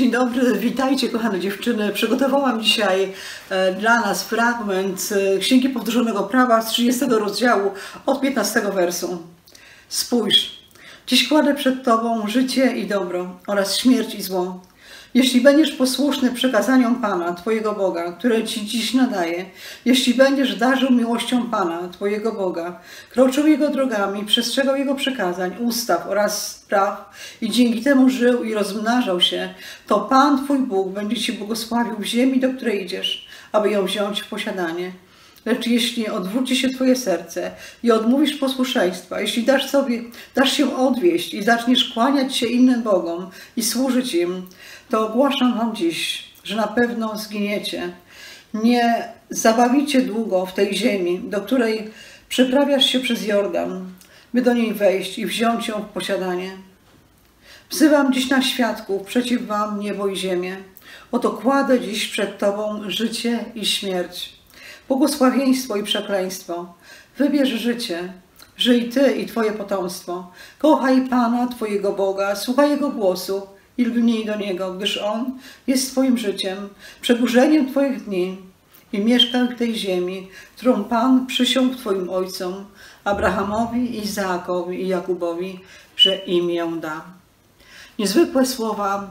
Dzień dobry, witajcie kochane dziewczyny. Przygotowałam dzisiaj e, dla nas fragment e, Księgi Powtórzonego Prawa z 30 rozdziału od 15 wersu. Spójrz, dziś kładę przed Tobą życie i dobro oraz śmierć i zło. Jeśli będziesz posłuszny przekazaniom Pana, Twojego Boga, które Ci dziś nadaje, jeśli będziesz darzył miłością Pana, Twojego Boga, kroczył Jego drogami, przestrzegał Jego przykazań, ustaw oraz praw i dzięki temu żył i rozmnażał się, to Pan, Twój Bóg, będzie Ci błogosławił w ziemi, do której idziesz, aby ją wziąć w posiadanie. Lecz jeśli odwróci się Twoje serce i odmówisz posłuszeństwa, jeśli dasz sobie, dasz się odwieść i zaczniesz kłaniać się innym Bogom i służyć im, to ogłaszam Wam dziś, że na pewno zginiecie. Nie zabawicie długo w tej ziemi, do której przeprawiasz się przez Jordan, by do niej wejść i wziąć ją w posiadanie. Wzywam dziś na świadków przeciw Wam niebo i ziemię. Oto kładę dziś przed Tobą życie i śmierć, błogosławieństwo i przekleństwo. Wybierz życie, żyj Ty i Twoje potomstwo. Kochaj Pana, Twojego Boga, słuchaj Jego głosu i lgnij do Niego, gdyż On jest Twoim życiem, przedłużeniem Twoich dni i mieszkaj w tej ziemi, którą Pan przysiągł Twoim ojcom, Abrahamowi, Izaakowi i Jakubowi, że im ją da. Niezwykłe słowa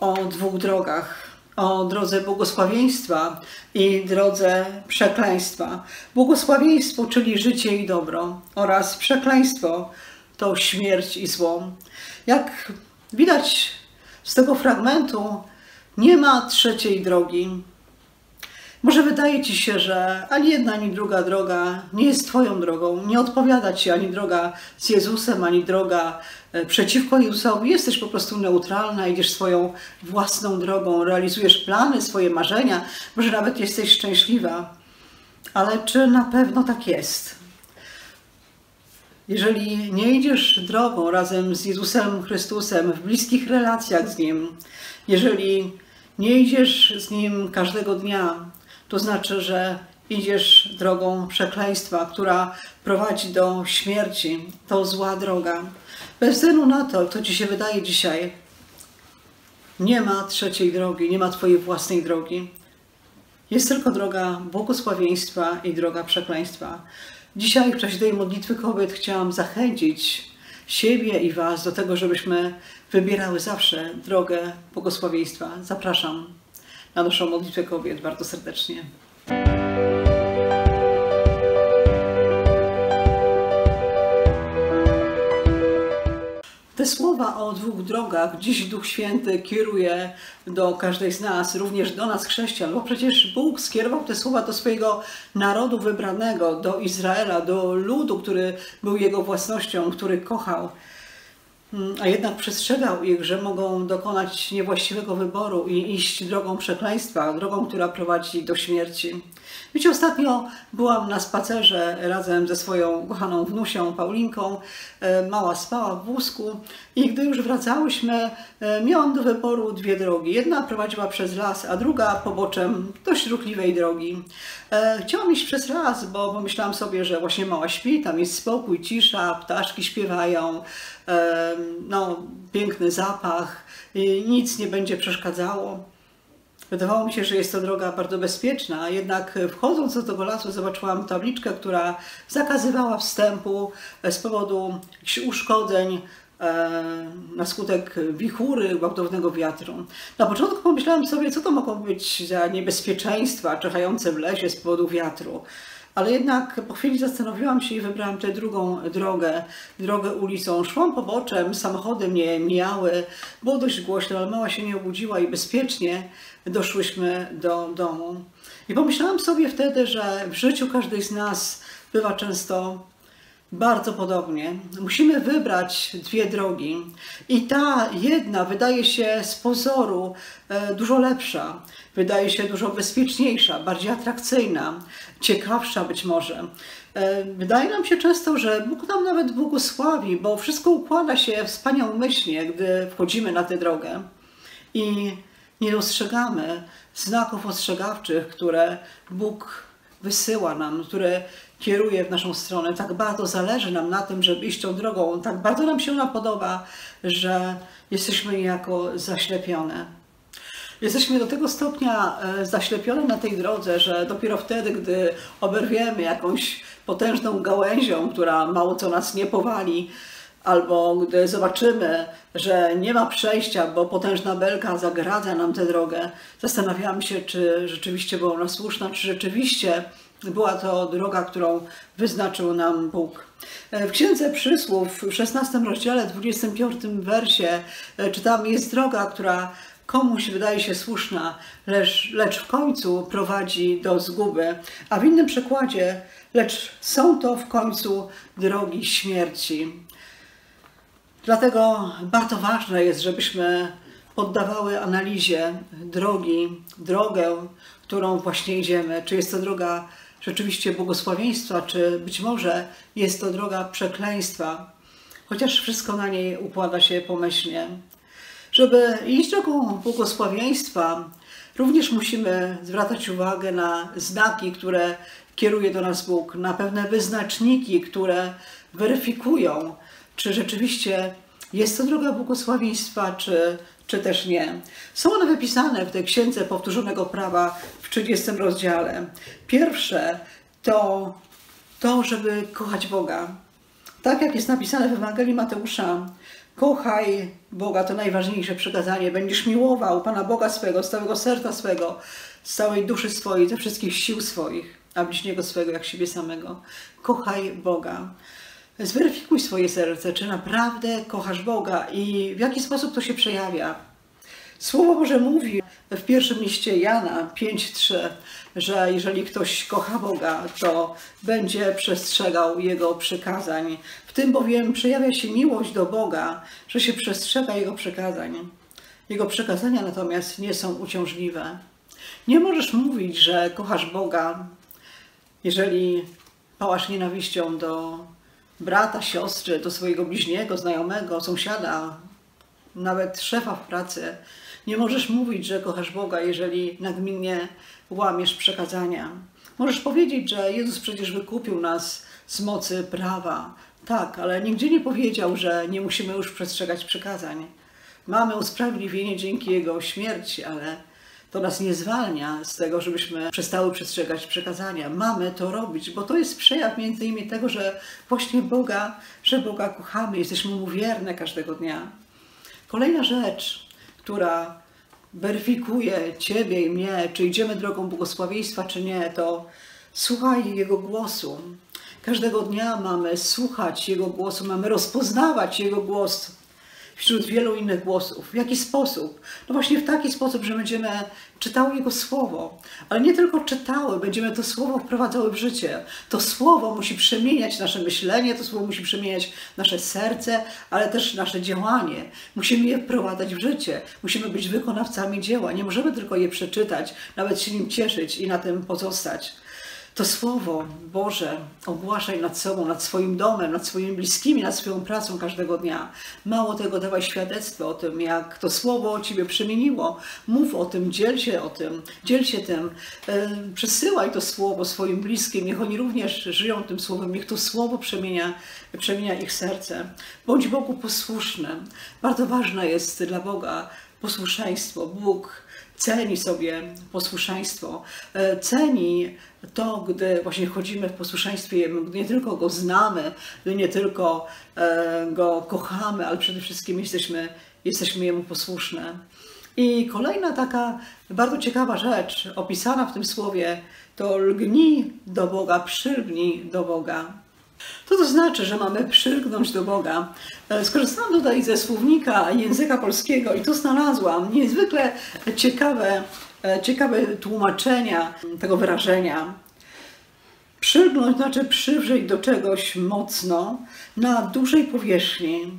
o dwóch drogach. O drodze błogosławieństwa i drodze przekleństwa. Błogosławieństwo, czyli życie i dobro, oraz przekleństwo to śmierć i zło. Jak widać z tego fragmentu, nie ma trzeciej drogi. Może wydaje ci się, że ani jedna, ani druga droga nie jest Twoją drogą. Nie odpowiada Ci ani droga z Jezusem, ani droga e, przeciwko Jezusowi. Jesteś po prostu neutralna, idziesz swoją własną drogą, realizujesz plany, swoje marzenia, może nawet jesteś szczęśliwa. Ale czy na pewno tak jest? Jeżeli nie idziesz drogą razem z Jezusem Chrystusem, w bliskich relacjach z Nim, jeżeli nie idziesz z Nim każdego dnia, to znaczy, że idziesz drogą przekleństwa, która prowadzi do śmierci. To zła droga. Bez względu na to, co ci się wydaje dzisiaj, nie ma trzeciej drogi, nie ma twojej własnej drogi. Jest tylko droga błogosławieństwa i droga przekleństwa. Dzisiaj w czasie tej modlitwy kobiet chciałam zachęcić siebie i Was do tego, żebyśmy wybierały zawsze drogę błogosławieństwa. Zapraszam na naszą modlitwę kobiet bardzo serdecznie. Te słowa o dwóch drogach dziś Duch Święty kieruje do każdej z nas, również do nas chrześcijan, bo przecież Bóg skierował te słowa do swojego narodu wybranego, do Izraela, do ludu, który był jego własnością, który kochał. Mm, a jednak przestrzegał ich, że mogą dokonać niewłaściwego wyboru i iść drogą przekleństwa, drogą, która prowadzi do śmierci. Wiecie, ostatnio byłam na spacerze razem ze swoją kochaną wnusią Paulinką. E, mała spała w wózku i gdy już wracałyśmy, e, miałam do wyboru dwie drogi. Jedna prowadziła przez las, a druga poboczem dość ruchliwej drogi. E, chciałam iść przez las, bo pomyślałam sobie, że właśnie mała śpi, tam jest spokój, cisza, ptaszki śpiewają, no, piękny zapach, nic nie będzie przeszkadzało. Wydawało mi się, że jest to droga bardzo bezpieczna, a jednak wchodząc do tego lasu zobaczyłam tabliczkę, która zakazywała wstępu z powodu uszkodzeń e, na skutek wichury, gwałtownego wiatru. Na początku pomyślałam sobie, co to mogą być za niebezpieczeństwa czekające w lesie z powodu wiatru. Ale jednak po chwili zastanowiłam się i wybrałam tę drugą drogę, drogę ulicą. Szłam poboczem, samochody mnie mijały, było dość głośno, ale mała się nie obudziła i bezpiecznie doszłyśmy do domu. I pomyślałam sobie wtedy, że w życiu każdej z nas bywa często bardzo podobnie. Musimy wybrać dwie drogi. I ta jedna wydaje się z pozoru e, dużo lepsza, wydaje się dużo bezpieczniejsza, bardziej atrakcyjna, ciekawsza być może. E, wydaje nam się często, że Bóg nam nawet błogosławi, bo wszystko układa się wspaniałomyślnie, gdy wchodzimy na tę drogę. I nie dostrzegamy znaków ostrzegawczych, które Bóg wysyła nam, które kieruje w naszą stronę. Tak bardzo zależy nam na tym, żeby iść tą drogą. Tak bardzo nam się ona podoba, że jesteśmy niejako zaślepione. Jesteśmy do tego stopnia e, zaślepione na tej drodze, że dopiero wtedy, gdy oberwiemy jakąś potężną gałęzią, która mało co nas nie powali, albo gdy zobaczymy, że nie ma przejścia, bo potężna belka zagradza nam tę drogę, zastanawiamy się, czy rzeczywiście była ona słuszna, czy rzeczywiście była to droga, którą wyznaczył nam Bóg. W Księdze Przysłów w 16 rozdziale, 25 wersie e, czytamy, jest droga, która komuś wydaje się słuszna, lecz, lecz w końcu prowadzi do zguby. A w innym przekładzie, lecz są to w końcu drogi śmierci. Dlatego bardzo ważne jest, żebyśmy poddawały analizie drogi, drogę, którą właśnie idziemy. Czy jest to droga rzeczywiście błogosławieństwa, czy być może jest to droga przekleństwa, chociaż wszystko na niej układa się pomyślnie. Żeby iść drogą błogosławieństwa, również musimy zwracać uwagę na znaki, które kieruje do nas Bóg, na pewne wyznaczniki, które weryfikują, czy rzeczywiście jest to droga błogosławieństwa, czy, czy też nie. Są one wypisane w tej księdze powtórzonego prawa w 30 rozdziale. Pierwsze to to, żeby kochać Boga. Tak jak jest napisane w Ewangelii Mateusza, kochaj Boga, to najważniejsze przekazanie. Będziesz miłował Pana Boga swego, z całego serca swego, z całej duszy swojej, ze wszystkich sił swoich, a bliźniego swego jak siebie samego. Kochaj Boga. Zweryfikuj swoje serce, czy naprawdę kochasz Boga i w jaki sposób to się przejawia. Słowo Boże mówi w pierwszym liście Jana 5:3, że jeżeli ktoś kocha Boga, to będzie przestrzegał Jego przykazań. W tym bowiem przejawia się miłość do Boga, że się przestrzega Jego przykazań. Jego przekazania natomiast nie są uciążliwe. Nie możesz mówić, że kochasz Boga, jeżeli pałasz nienawiścią do brata, siostry, do swojego bliźniego, znajomego, sąsiada, nawet szefa w pracy. Nie możesz mówić, że kochasz Boga, jeżeli nagminnie łamiesz przekazania. Możesz powiedzieć, że Jezus przecież wykupił nas z mocy prawa. Tak, ale nigdzie nie powiedział, że nie musimy już przestrzegać przekazań. Mamy usprawiedliwienie dzięki Jego śmierci, ale to nas nie zwalnia z tego, żebyśmy przestały przestrzegać przekazania. Mamy to robić, bo to jest przejaw między innymi tego, że właśnie Boga, że Boga kochamy, jesteśmy Mu wierne każdego dnia. Kolejna rzecz, która weryfikuje Ciebie i mnie, czy idziemy drogą błogosławieństwa, czy nie, to słuchaj Jego głosu. Każdego dnia mamy słuchać Jego głosu, mamy rozpoznawać Jego głos wśród wielu innych głosów. W jaki sposób? No właśnie w taki sposób, że będziemy czytały Jego Słowo, ale nie tylko czytały, będziemy to Słowo wprowadzały w życie. To Słowo musi przemieniać nasze myślenie, to Słowo musi przemieniać nasze serce, ale też nasze działanie. Musimy je wprowadzać w życie, musimy być wykonawcami dzieła. Nie możemy tylko je przeczytać, nawet się nim cieszyć i na tym pozostać. To Słowo Boże ogłaszaj nad sobą, nad swoim domem, nad swoimi bliskimi, nad swoją pracą każdego dnia. Mało tego, dawaj świadectwo o tym, jak to Słowo Ciebie przemieniło. Mów o tym, dziel się o tym, dziel się tym. Przesyłaj to Słowo swoim bliskim, niech oni również żyją tym Słowem, niech to Słowo przemienia, przemienia ich serce. Bądź Bogu posłuszny. Bardzo ważne jest dla Boga posłuszeństwo. Bóg ceni sobie posłuszeństwo, e, ceni to, gdy właśnie chodzimy w posłuszeństwie, gdy nie tylko Go znamy, nie tylko e, Go kochamy, ale przede wszystkim jesteśmy, jesteśmy Jemu posłuszne. I kolejna taka bardzo ciekawa rzecz opisana w tym słowie to lgnij do Boga, przylgnij do Boga. Co to znaczy, że mamy przylgnąć do Boga? E, skorzystałam tutaj ze słownika języka polskiego i tu znalazłam niezwykle ciekawe, e, ciekawe tłumaczenia tego wyrażenia. Przylgnąć znaczy przywrzeć do czegoś mocno na dużej powierzchni,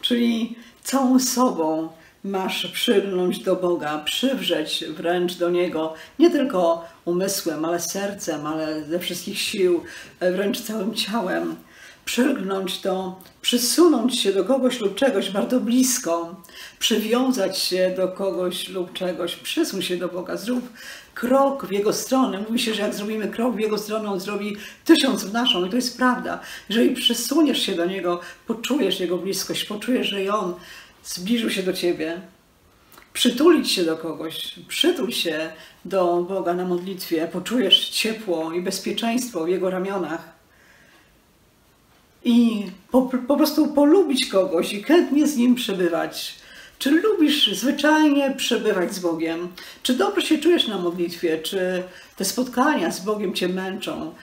czyli całą sobą masz przylgnąć do Boga, przywrzeć wręcz do Niego, nie tylko umysłem, ale sercem, ale ze wszystkich sił, wręcz całym ciałem. Przylgnąć to, przysunąć się do kogoś lub czegoś bardzo blisko, przywiązać się do kogoś lub czegoś, przysuń się do Boga, zrób krok w Jego stronę. Mówi się, że jak zrobimy krok w Jego stronę, On zrobi tysiąc w naszą i to jest prawda. Jeżeli przysuniesz się do Niego, poczujesz Jego bliskość, poczujesz, że On zbliżył się do Ciebie. przytulić się do kogoś, przytul się do Boga na modlitwie, poczujesz ciepło i bezpieczeństwo w Jego ramionach. I po, po prostu polubić kogoś i chętnie z Nim przebywać. Czy lubisz zwyczajnie przebywać z Bogiem? Czy dobrze się czujesz na modlitwie? Czy te spotkania z Bogiem Cię męczą?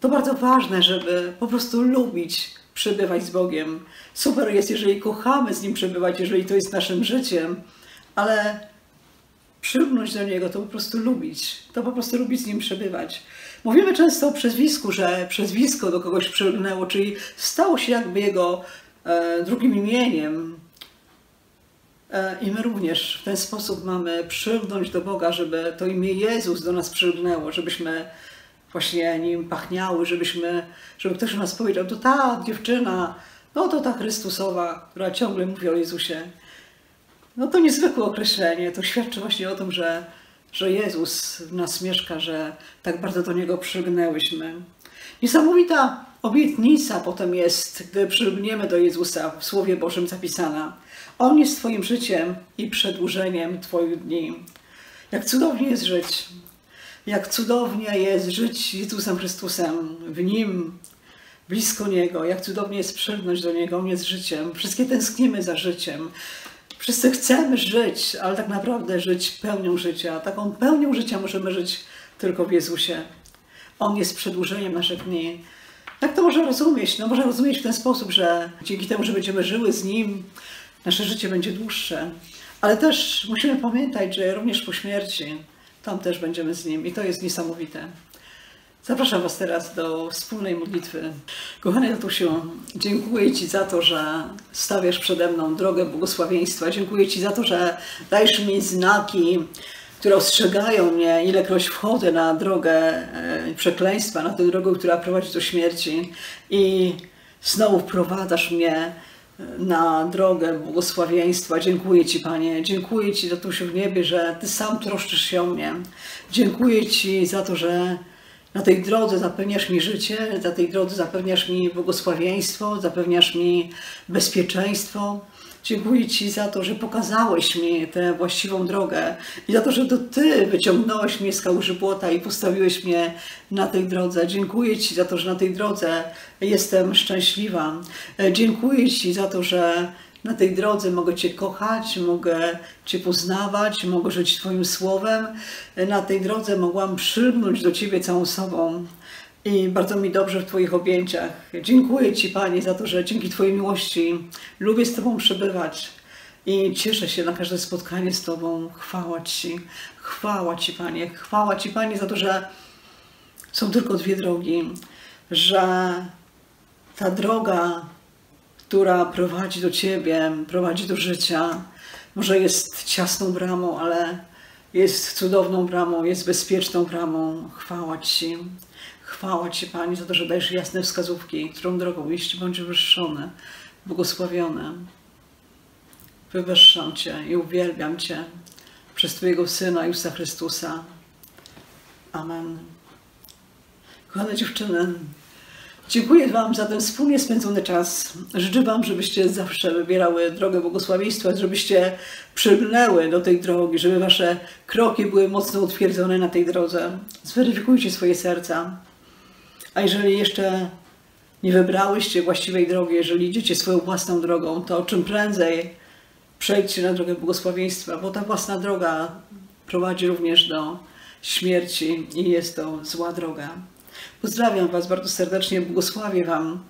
To bardzo ważne, żeby po prostu lubić przebywać z Bogiem. Super jest, jeżeli kochamy z Nim przebywać, jeżeli to jest naszym życiem, ale przylgnąć do Niego to po prostu lubić, to po prostu lubić z Nim przebywać. Mówimy często o przezwisku, że przezwisko do kogoś przylgnęło, czyli stało się jakby Jego e, drugim imieniem. E, I my również w ten sposób mamy przylgnąć do Boga, żeby to imię Jezus do nas przylgnęło, żebyśmy właśnie nim pachniały, żebyśmy, żeby ktoś o nas powiedział, to ta dziewczyna, no to ta Chrystusowa, która ciągle mówi o Jezusie. No to niezwykłe określenie, to świadczy właśnie o tym, że, że Jezus w nas mieszka, że tak bardzo do Niego przygnęłyśmy. Niesamowita obietnica potem jest, gdy przylgniemy do Jezusa w Słowie Bożym zapisana. On jest Twoim życiem i przedłużeniem Twoich dni. Jak cudownie jest żyć. Jak cudownie jest żyć Jezusem Chrystusem, w Nim, blisko Niego. Jak cudownie jest przylgnąć do Niego. On jest życiem. Wszystkie tęsknimy za życiem. Wszyscy chcemy żyć, ale tak naprawdę żyć pełnią życia. Taką pełnią życia możemy żyć tylko w Jezusie. On jest przedłużeniem naszych dni. Jak to można rozumieć? No można rozumieć w ten sposób, że dzięki temu, że będziemy żyły z Nim, nasze życie będzie dłuższe. Ale też musimy pamiętać, że również po śmierci tam też będziemy z Nim i to jest niesamowite. Zapraszam Was teraz do wspólnej modlitwy. Kochany Tatusiu, dziękuję Ci za to, że stawiasz przede mną drogę błogosławieństwa. Dziękuję Ci za to, że dajesz mi znaki, które ostrzegają mnie, ilekroć wchodzę na drogę e, przekleństwa, na tę drogę, która prowadzi do śmierci i znowu wprowadzasz mnie na drogę błogosławieństwa. Dziękuję Ci, Panie. Dziękuję Ci, Tatusiu w niebie, że Ty sam troszczysz się o mnie. Dziękuję Ci za to, że na tej drodze zapewniasz mi życie, na tej drodze zapewniasz mi błogosławieństwo, zapewniasz mi bezpieczeństwo. Dziękuję Ci za to, że pokazałeś mi tę właściwą drogę i za to, że to Ty wyciągnąłeś mnie z kałuży błota i postawiłeś mnie na tej drodze. Dziękuję Ci za to, że na tej drodze jestem szczęśliwa. Dziękuję Ci za to, że na tej drodze mogę Cię kochać, mogę Cię poznawać, mogę żyć Twoim słowem. Na tej drodze mogłam przylgnąć do Ciebie całą sobą i bardzo mi dobrze w Twoich objęciach. Dziękuję Ci, Panie, za to, że dzięki Twojej miłości lubię z Tobą przebywać i cieszę się na każde spotkanie z Tobą. Chwała Ci, chwała Ci, Panie, chwała Ci, Panie, za to, że są tylko dwie drogi, że ta droga, która prowadzi do Ciebie, prowadzi do życia, może jest ciasną bramą, ale jest cudowną bramą, jest bezpieczną bramą. Chwała Ci. Chwała Ci, Pani, za to, że dajesz jasne wskazówki, którą drogą iść, bądź wywyższone, błogosławione. Wywyższam Cię i uwielbiam Cię przez Twojego Syna Jezusa Chrystusa. Amen. Kochane dziewczyny, dziękuję Wam za ten wspólnie spędzony czas. Życzę Wam, żebyście zawsze wybierały drogę błogosławieństwa, żebyście przygnęły do tej drogi, żeby Wasze kroki były mocno utwierdzone na tej drodze. Zweryfikujcie swoje serca. A jeżeli jeszcze nie wybrałyście właściwej drogi, jeżeli idziecie swoją własną drogą, to czym prędzej przejdźcie na drogę błogosławieństwa, bo ta własna droga prowadzi również do śmierci i jest to zła droga. Pozdrawiam Was bardzo serdecznie, błogosławię Wam.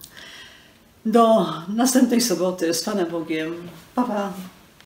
Do następnej soboty z Panem Bogiem. Pa, pa.